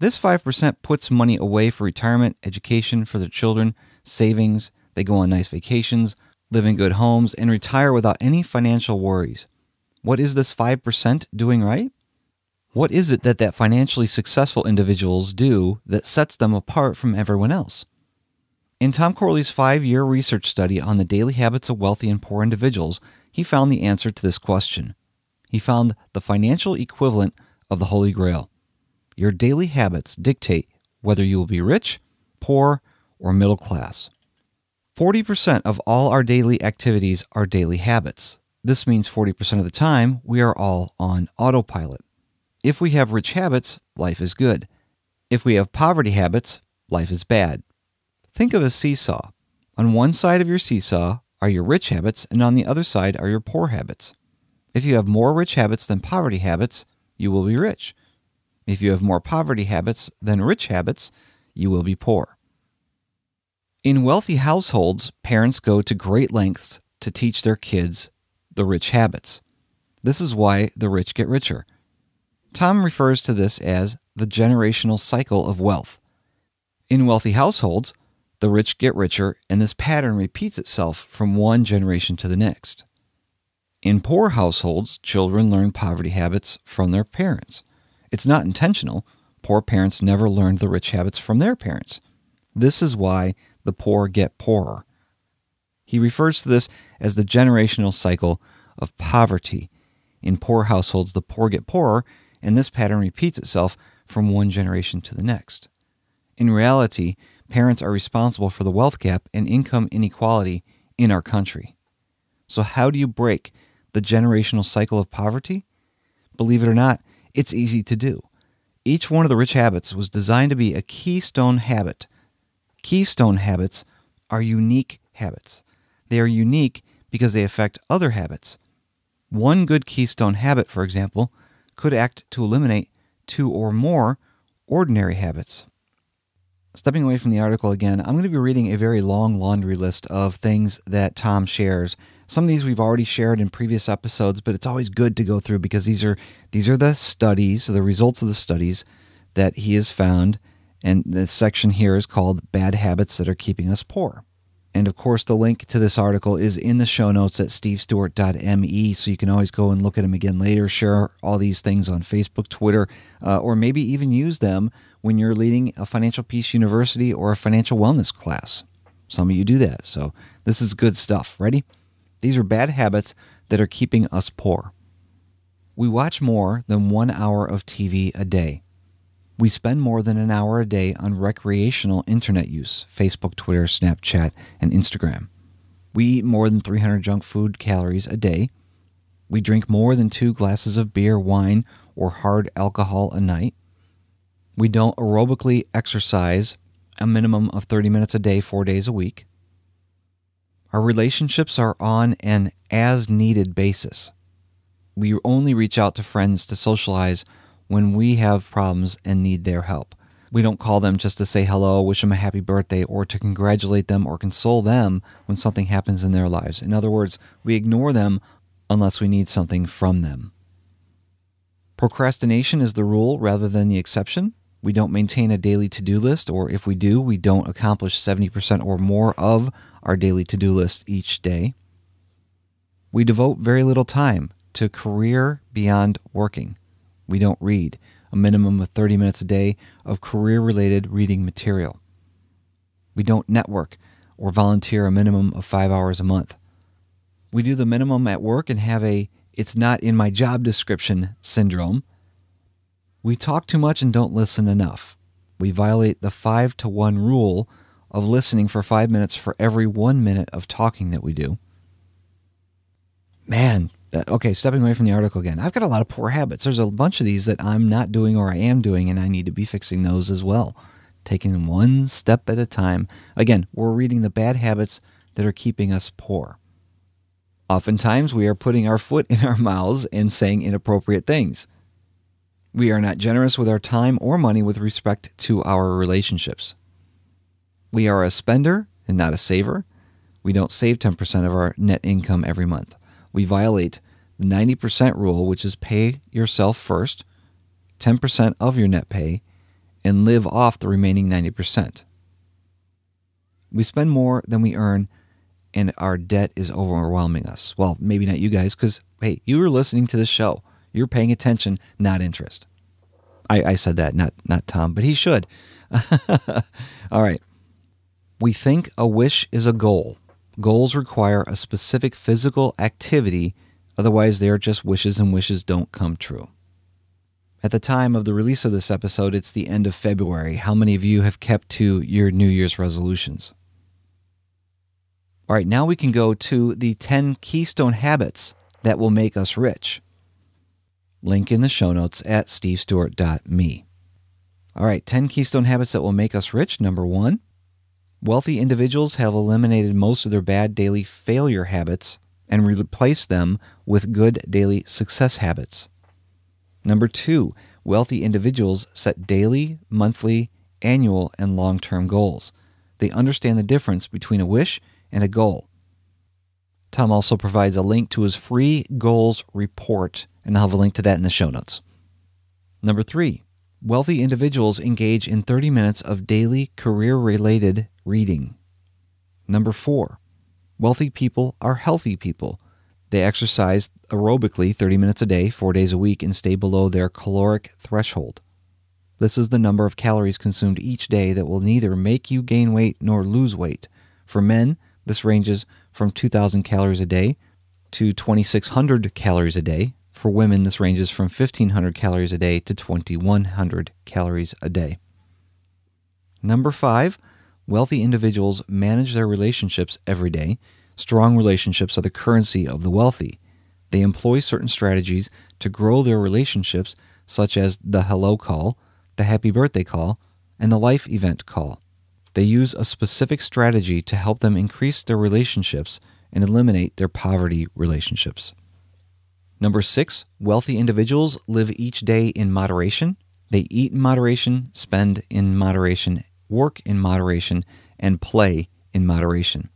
[SPEAKER 2] This 5% puts money away for retirement, education for their children, savings, they go on nice vacations, live in good homes and retire without any financial worries. What is this 5% doing right? What is it that that financially successful individuals do that sets them apart from everyone else? In Tom Corley's 5-year research study on the daily habits of wealthy and poor individuals, he found the answer to this question. He found the financial equivalent of the Holy Grail. Your daily habits dictate whether you will be rich, poor, or middle class. 40% of all our daily activities are daily habits. This means 40% of the time we are all on autopilot. If we have rich habits, life is good. If we have poverty habits, life is bad. Think of a seesaw. On one side of your seesaw are your rich habits and on the other side are your poor habits. If you have more rich habits than poverty habits, you will be rich. If you have more poverty habits than rich habits, you will be poor. In wealthy households, parents go to great lengths to teach their kids the rich habits. This is why the rich get richer. Tom refers to this as the generational cycle of wealth. In wealthy households, the rich get richer, and this pattern repeats itself from one generation to the next. In poor households, children learn poverty habits from their parents. It's not intentional. Poor parents never learned the rich habits from their parents. This is why the poor get poorer. He refers to this as the generational cycle of poverty. In poor households, the poor get poorer, and this pattern repeats itself from one generation to the next. In reality, parents are responsible for the wealth gap and income inequality in our country. So how do you break the generational cycle of poverty? Believe it or not, it's easy to do. Each one of the rich habits was designed to be a keystone habit. Keystone habits are unique habits. They are unique because they affect other habits. One good keystone habit, for example, could act to eliminate two or more ordinary habits. Stepping away from the article again, I'm going to be reading a very long laundry list of things that Tom shares. Some of these we've already shared in previous episodes, but it's always good to go through because these are these are the studies, the results of the studies that he has found, and the section here is called Bad Habits That Are Keeping Us Poor. And of course, the link to this article is in the show notes at stevestewart.me, so you can always go and look at them again later, share all these things on Facebook, Twitter, uh, or maybe even use them when you're leading a Financial Peace University or a financial wellness class. Some of you do that, so this is good stuff. Ready? These are bad habits that are keeping us poor. We watch more than one hour of TV a day. We spend more than an hour a day on recreational internet use, Facebook, Twitter, Snapchat, and Instagram. We eat more than 300 junk food calories a day. We drink more than two glasses of beer, wine, or hard alcohol a night. We don't aerobically exercise a minimum of 30 minutes a day, 4 days a week. Our relationships are on an as needed basis. We only reach out to friends to socialize when we have problems and need their help. We don't call them just to say hello, wish them a happy birthday, or to congratulate them or console them when something happens in their lives. In other words, we ignore them unless we need something from them. Procrastination is the rule rather than the exception. We don't maintain a daily to-do list, or if we do, we don't accomplish 70% or more of our daily to-do list each day. We devote very little time to career beyond working we don't read, a minimum of 30 minutes a day of career-related reading material. We don't network or volunteer a minimum of 5 hours a month. We do the minimum at work and have a it's not in my job description syndrome. We talk too much and don't listen enough. We violate the 5 to 1 rule of listening for 5 minutes for every 1 minute of talking that we do. Man, okay, stepping away from the article again. I've got a lot of poor habits. There's a bunch of these that I'm not doing or I am doing and I need to be fixing those as well. Taking them one step at a time. Again, we're reading the bad habits that are keeping us poor. Oftentimes we are putting our foot in our mouths and saying inappropriate things. We are not generous with our time or money with respect to our relationships. We are a spender and not a saver. We don't save 10% of our net income every month we violate the 90% rule, which is pay yourself first, 10% of your net pay, and live off the remaining 90%. We spend more than we earn, and our debt is overwhelming us. Well, maybe not you guys, because, hey, you are listening to this show. You're paying attention, not interest. I, I said that, not, not Tom, but he should. All right. We think a wish is a goal goals require a specific physical activity, otherwise they are just wishes and wishes don't come true. At the time of the release of this episode, it's the end of February. How many of you have kept to your New Year's resolutions? All right, now we can go to the 10 keystone habits that will make us rich. Link in the show notes at stevestewart.me. All right, 10 keystone habits that will make us rich. Number 1, Wealthy individuals have eliminated most of their bad daily failure habits and replaced them with good daily success habits. Number 2, wealthy individuals set daily, monthly, annual, and long-term goals. They understand the difference between a wish and a goal. Tom also provides a link to his free goals report, and I'll have a link to that in the show notes. Number 3, wealthy individuals engage in 30 minutes of daily career-related reading. Number 4. Wealthy people are healthy people. They exercise aerobically 30 minutes a day, 4 days a week and stay below their caloric threshold. This is the number of calories consumed each day that will neither make you gain weight nor lose weight. For men, this ranges from 2000 calories a day to 2600 calories a day For women, this ranges from 1,500 calories a day to 2,100 calories a day. Number five, wealthy individuals manage their relationships every day. Strong relationships are the currency of the wealthy. They employ certain strategies to grow their relationships, such as the hello call, the happy birthday call, and the life event call. They use a specific strategy to help them increase their relationships and eliminate their poverty relationships. Number 6, wealthy individuals live each day in moderation. They eat in moderation, spend in moderation, work in moderation, and play in moderation.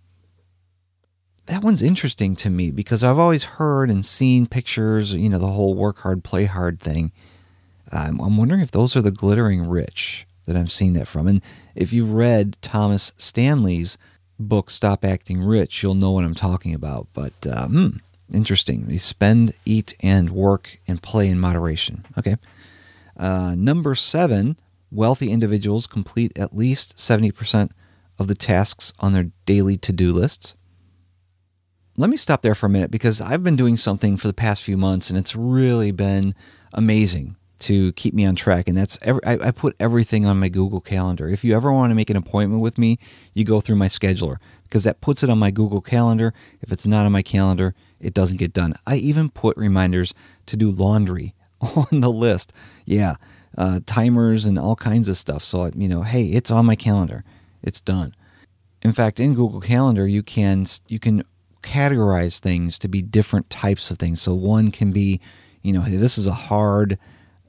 [SPEAKER 2] That one's interesting to me because I've always heard and seen pictures, you know, the whole work hard, play hard thing. I'm, I'm wondering if those are the glittering rich that I'm seeing that from. And if you've read Thomas Stanley's book, Stop Acting Rich, you'll know what I'm talking about. But, uh, hmm, Interesting. They spend, eat, and work and play in moderation. Okay. Uh, number seven, wealthy individuals complete at least 70% of the tasks on their daily to-do lists. Let me stop there for a minute because I've been doing something for the past few months and it's really been amazing to keep me on track and that's every, I I put everything on my Google Calendar. If you ever want to make an appointment with me, you go through my scheduler because that puts it on my Google Calendar. If it's not on my calendar, it doesn't get done. I even put reminders to do laundry on the list. Yeah, uh, timers and all kinds of stuff. So, you know, hey, it's on my calendar. It's done. In fact, in Google Calendar, you can you can categorize things to be different types of things. So one can be, you know, hey, this is a hard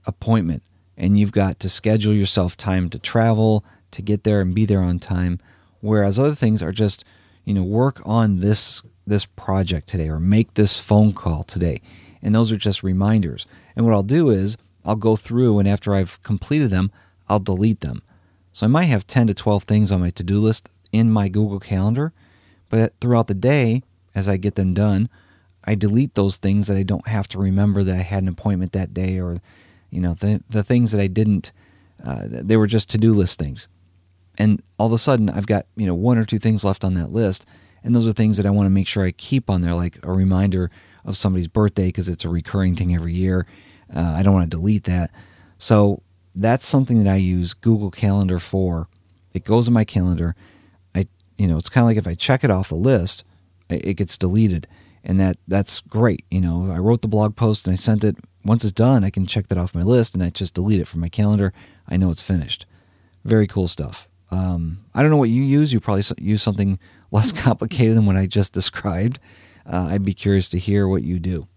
[SPEAKER 2] appointment and you've got to schedule yourself time to travel, to get there and be there on time, whereas other things are just, you know, work on this this project today or make this phone call today. And those are just reminders. And what I'll do is I'll go through and after I've completed them, I'll delete them. So I might have 10 to 12 things on my to-do list in my Google Calendar, but throughout the day as I get them done, I delete those things that I don't have to remember that I had an appointment that day or you know, the the things that I didn't uh they were just to-do list things. And all of a sudden I've got, you know, one or two things left on that list And those are things that I want to make sure I keep on there, like a reminder of somebody's birthday because it's a recurring thing every year. Uh, I don't want to delete that. So that's something that I use Google Calendar for. It goes in my calendar. I, you know, it's kind of like if I check it off the list, it gets deleted. And that that's great. You know, I wrote the blog post and I sent it. Once it's done, I can check that off my list and I just delete it from my calendar. I know it's finished. Very cool stuff. Um, I don't know what you use. You probably use something less complicated than what I just described. Uh, I'd be curious to hear what you do.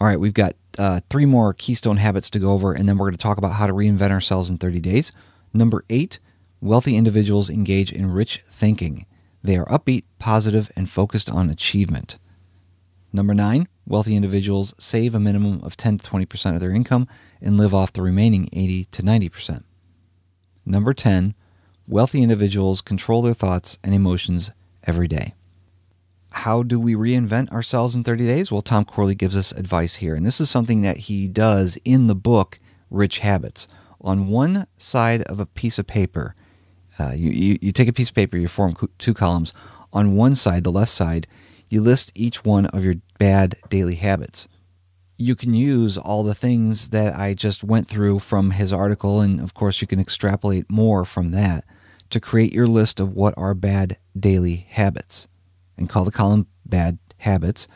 [SPEAKER 2] All right, we've got uh, three more keystone habits to go over, and then we're going to talk about how to reinvent ourselves in 30 days. Number eight, wealthy individuals engage in rich thinking. They are upbeat, positive, and focused on achievement. Number nine, wealthy individuals save a minimum of 10 to 20% of their income and live off the remaining 80 to 90%. Number 10, Wealthy individuals control their thoughts and emotions every day. How do we reinvent ourselves in 30 days? Well, Tom Corley gives us advice here, and this is something that he does in the book Rich Habits. On one side of a piece of paper, uh, you, you, you take a piece of paper, you form co two columns. On one side, the left side, you list each one of your bad daily habits. You can use all the things that I just went through from his article, and of course, you can extrapolate more from that to create your list of what are bad daily habits and call the column bad habits.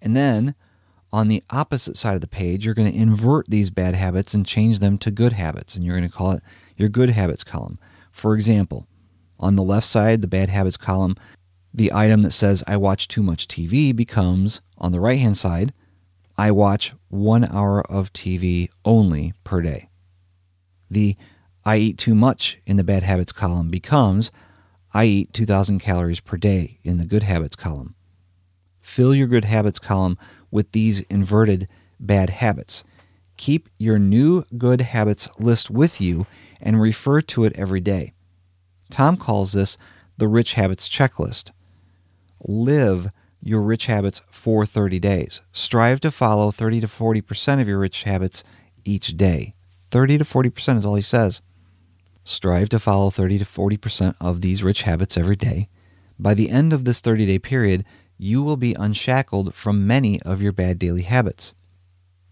[SPEAKER 2] And then on the opposite side of the page, you're going to invert these bad habits and change them to good habits. And you're going to call it your good habits column. For example, on the left side, the bad habits column, the item that says I watch too much TV becomes on the right hand side, I watch one hour of TV only per day. The I eat too much in the bad habits column becomes I eat 2,000 calories per day in the good habits column. Fill your good habits column with these inverted bad habits. Keep your new good habits list with you and refer to it every day. Tom calls this the Rich Habits Checklist. Live your rich habits for 30 days. Strive to follow 30 to 40% of your rich habits each day. 30 to 40% is all he says. Strive to follow 30 to 40% of these rich habits every day. By the end of this 30 day period, you will be unshackled from many of your bad daily habits.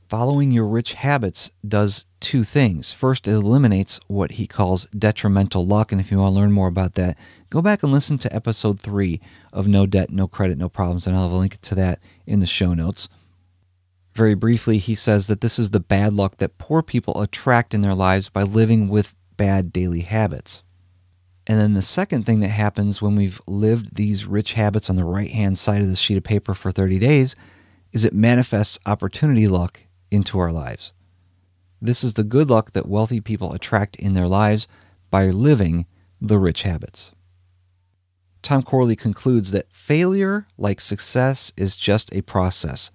[SPEAKER 2] Following your rich habits does two things. First, it eliminates what he calls detrimental luck. And if you want to learn more about that, go back and listen to episode 3 of No Debt, No Credit, No Problems. And I'll have a link to that in the show notes. Very briefly, he says that this is the bad luck that poor people attract in their lives by living with bad daily habits. And then the second thing that happens when we've lived these rich habits on the right hand side of the sheet of paper for 30 days is it manifests opportunity luck into our lives. This is the good luck that wealthy people attract in their lives by living the rich habits. Tom Corley concludes that failure, like success, is just a process.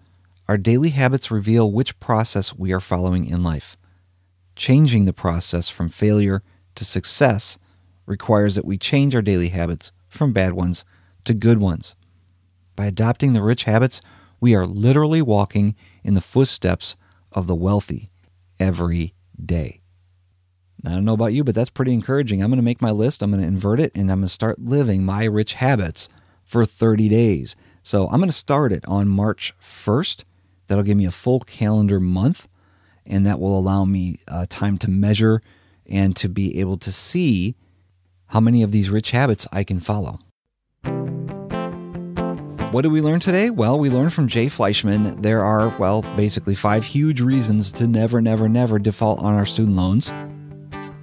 [SPEAKER 2] Our daily habits reveal which process we are following in life. Changing the process from failure to success requires that we change our daily habits from bad ones to good ones. By adopting the rich habits, we are literally walking in the footsteps of the wealthy every day. Now, I don't know about you, but that's pretty encouraging. I'm going to make my list, I'm going to invert it, and I'm going to start living my rich habits for 30 days. So I'm going to start it on March 1st. That'll give me a full calendar month and that will allow me uh, time to measure and to be able to see how many of these rich habits I can follow. What did we learn today? Well, we learned from Jay Fleischman there are, well, basically five huge reasons to never, never, never default on our student loans.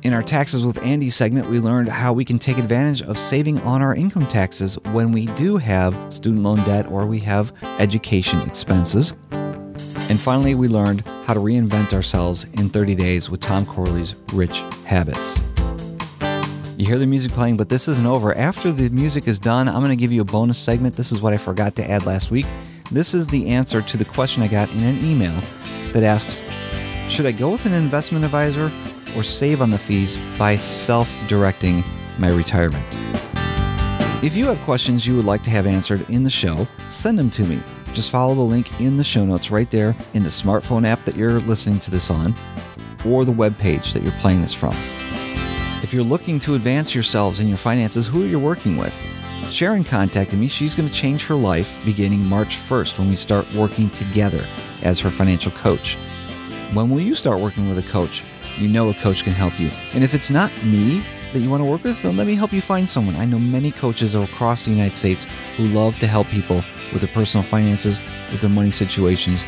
[SPEAKER 2] In our Taxes with Andy segment, we learned how we can take advantage of saving on our income taxes when we do have student loan debt or we have education expenses. And finally, we learned how to reinvent ourselves in 30 days with Tom Corley's Rich Habits. You hear the music playing, but this isn't over. After the music is done, I'm going to give you a bonus segment. This is what I forgot to add last week. This is the answer to the question I got in an email that asks, should I go with an investment advisor or save on the fees by self-directing my retirement? If you have questions you would like to have answered in the show, send them to me. Just follow the link in the show notes right there in the smartphone app that you're listening to this on or the web page that you're playing this from. If you're looking to advance yourselves in your finances, who are you working with? Sharon contacted me. She's going to change her life beginning March 1st when we start working together as her financial coach. When will you start working with a coach? You know a coach can help you. And if it's not me that you want to work with, then let me help you find someone. I know many coaches across the United States who love to help people with their personal finances, with their money situations,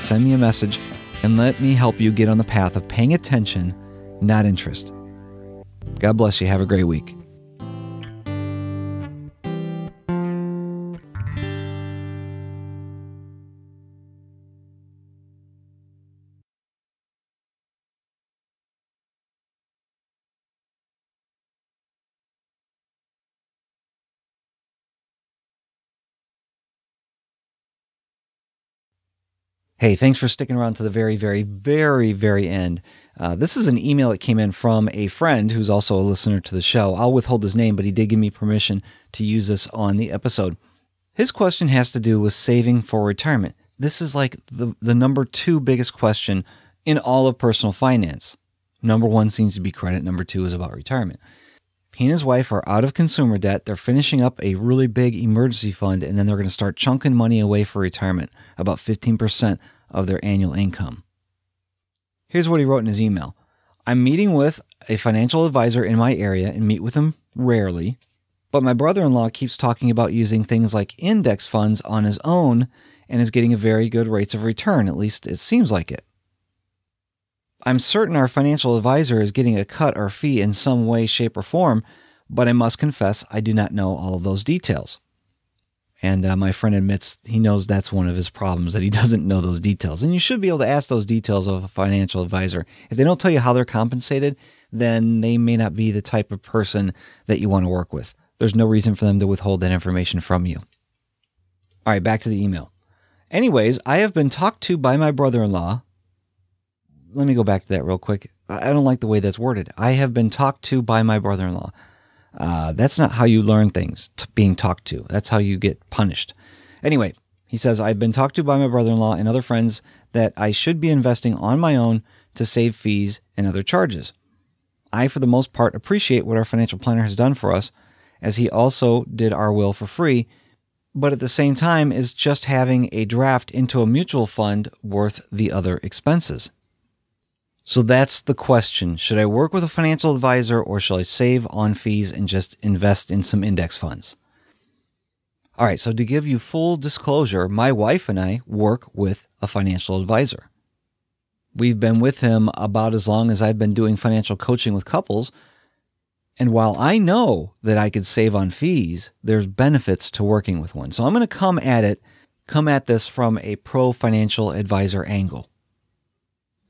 [SPEAKER 2] send me a message and let me help you get on the path of paying attention, not interest. God bless you. Have a great week. Hey, thanks for sticking around to the very, very, very, very end. Uh, this is an email that came in from a friend who's also a listener to the show. I'll withhold his name, but he did give me permission to use this on the episode. His question has to do with saving for retirement. This is like the, the number two biggest question in all of personal finance. Number one seems to be credit. Number two is about retirement. He and his wife are out of consumer debt. They're finishing up a really big emergency fund, and then they're going to start chunking money away for retirement, about 15% of their annual income. Here's what he wrote in his email I'm meeting with a financial advisor in my area and meet with him rarely, but my brother in law keeps talking about using things like index funds on his own and is getting a very good rates of return, at least it seems like it. I'm certain our financial advisor is getting a cut or fee in some way, shape, or form, but I must confess I do not know all of those details. And uh, my friend admits he knows that's one of his problems, that he doesn't know those details. And you should be able to ask those details of a financial advisor. If they don't tell you how they're compensated, then they may not be the type of person that you want to work with. There's no reason for them to withhold that information from you. All right, back to the email. Anyways, I have been talked to by my brother-in-law let me go back to that real quick. I don't like the way that's worded. I have been talked to by my brother-in-law. Uh, that's not how you learn things, being talked to. That's how you get punished. Anyway, he says, I've been talked to by my brother-in-law and other friends that I should be investing on my own to save fees and other charges. I, for the most part, appreciate what our financial planner has done for us, as he also did our will for free, but at the same time is just having a draft into a mutual fund worth the other expenses. So that's the question. Should I work with a financial advisor or shall I save on fees and just invest in some index funds? All right, so to give you full disclosure, my wife and I work with a financial advisor. We've been with him about as long as I've been doing financial coaching with couples. And while I know that I could save on fees, there's benefits to working with one. So I'm going to come at it, come at this from a pro financial advisor angle.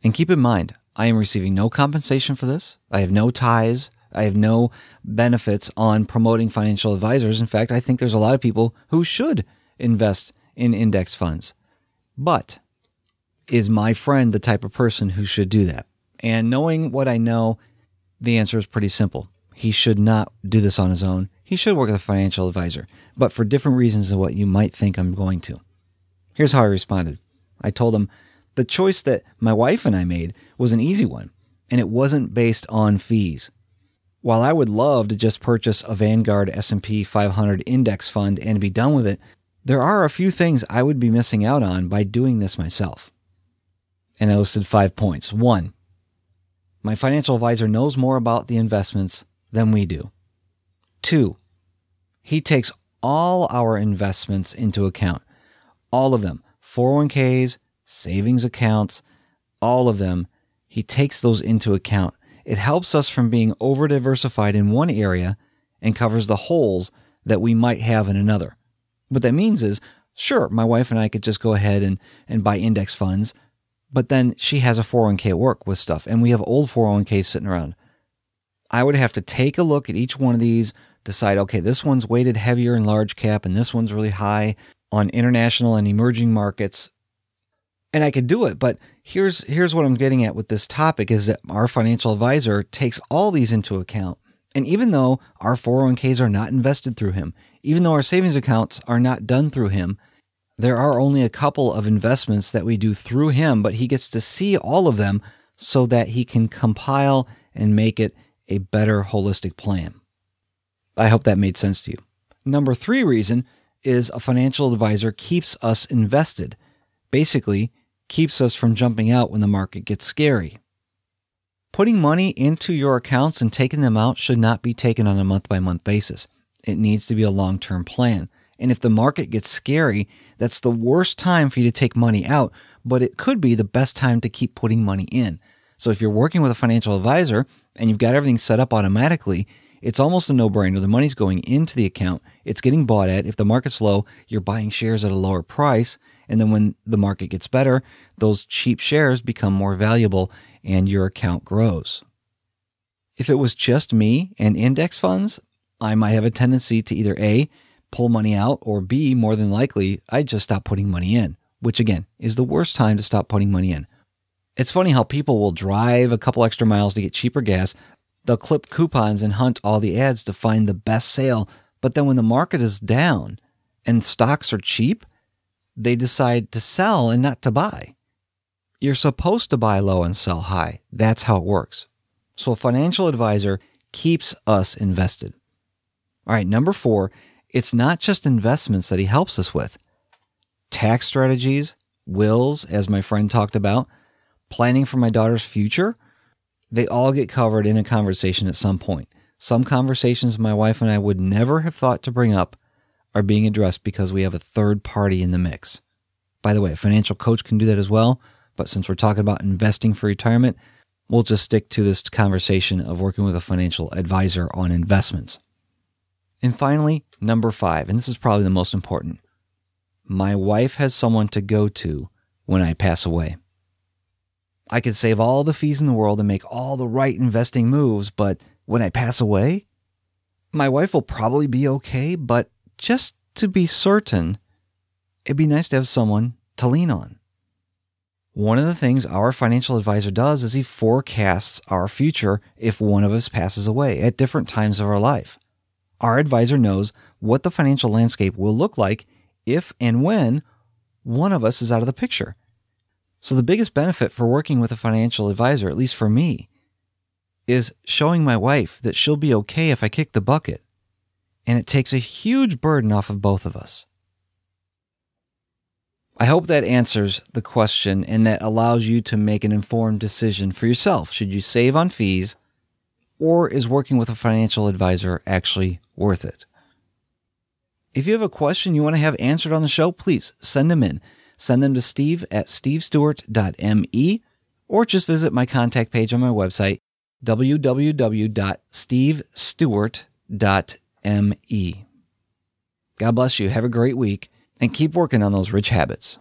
[SPEAKER 2] And keep in mind, I am receiving no compensation for this. I have no ties. I have no benefits on promoting financial advisors. In fact, I think there's a lot of people who should invest in index funds. But is my friend the type of person who should do that? And knowing what I know, the answer is pretty simple. He should not do this on his own. He should work with a financial advisor, but for different reasons than what you might think I'm going to. Here's how I responded. I told him, The choice that my wife and I made was an easy one, and it wasn't based on fees. While I would love to just purchase a Vanguard S&P 500 index fund and be done with it, there are a few things I would be missing out on by doing this myself. And I listed 5 points. 1. My financial advisor knows more about the investments than we do. 2. He takes all our investments into account. All of them. 401k's, savings accounts, all of them, he takes those into account. It helps us from being over diversified in one area and covers the holes that we might have in another. What that means is, sure, my wife and I could just go ahead and, and buy index funds, but then she has a 401k at work with stuff, and we have old 401ks sitting around. I would have to take a look at each one of these, decide, okay, this one's weighted heavier in large cap, and this one's really high on international and emerging markets and I could do it. But here's here's what I'm getting at with this topic is that our financial advisor takes all these into account. And even though our 401k's are not invested through him, even though our savings accounts are not done through him, there are only a couple of investments that we do through him, but he gets to see all of them so that he can compile and make it a better holistic plan. I hope that made sense to you. Number 3 reason is a financial advisor keeps us invested. Basically, keeps us from jumping out when the market gets scary. Putting money into your accounts and taking them out should not be taken on a month by month basis. It needs to be a long term plan. And if the market gets scary, that's the worst time for you to take money out, but it could be the best time to keep putting money in. So if you're working with a financial advisor and you've got everything set up automatically, it's almost a no-brainer. The money's going into the account. It's getting bought at. If the market's low, you're buying shares at a lower price. And then when the market gets better, those cheap shares become more valuable and your account grows. If it was just me and index funds, I might have a tendency to either A, pull money out, or B, more than likely, I'd just stop putting money in, which again is the worst time to stop putting money in. It's funny how people will drive a couple extra miles to get cheaper gas. They'll clip coupons and hunt all the ads to find the best sale. But then when the market is down and stocks are cheap, they decide to sell and not to buy. You're supposed to buy low and sell high. That's how it works. So a financial advisor keeps us invested. All right, number 4, it's not just investments that he helps us with. Tax strategies, wills as my friend talked about, planning for my daughter's future, they all get covered in a conversation at some point. Some conversations my wife and I would never have thought to bring up are being addressed because we have a third party in the mix. By the way, a financial coach can do that as well, but since we're talking about investing for retirement, we'll just stick to this conversation of working with a financial advisor on investments. And finally, number 5, and this is probably the most important. My wife has someone to go to when I pass away. I could save all the fees in the world and make all the right investing moves, but when I pass away, my wife will probably be okay, but just to be certain, it'd be nice to have someone to lean on. One of the things our financial advisor does is he forecasts our future if one of us passes away at different times of our life. Our advisor knows what the financial landscape will look like if and when one of us is out of the picture. So the biggest benefit for working with a financial advisor, at least for me, is showing my wife that she'll be okay if I kick the bucket and it takes a huge burden off of both of us. I hope that answers the question and that allows you to make an informed decision for yourself. Should you save on fees or is working with a financial advisor actually worth it? If you have a question you want to have answered on the show, please send them in. Send them to steve at stevestewart.me or just visit my contact page on my website, www.stevestewart.me M E. God bless you. Have a great week and keep working on those rich habits.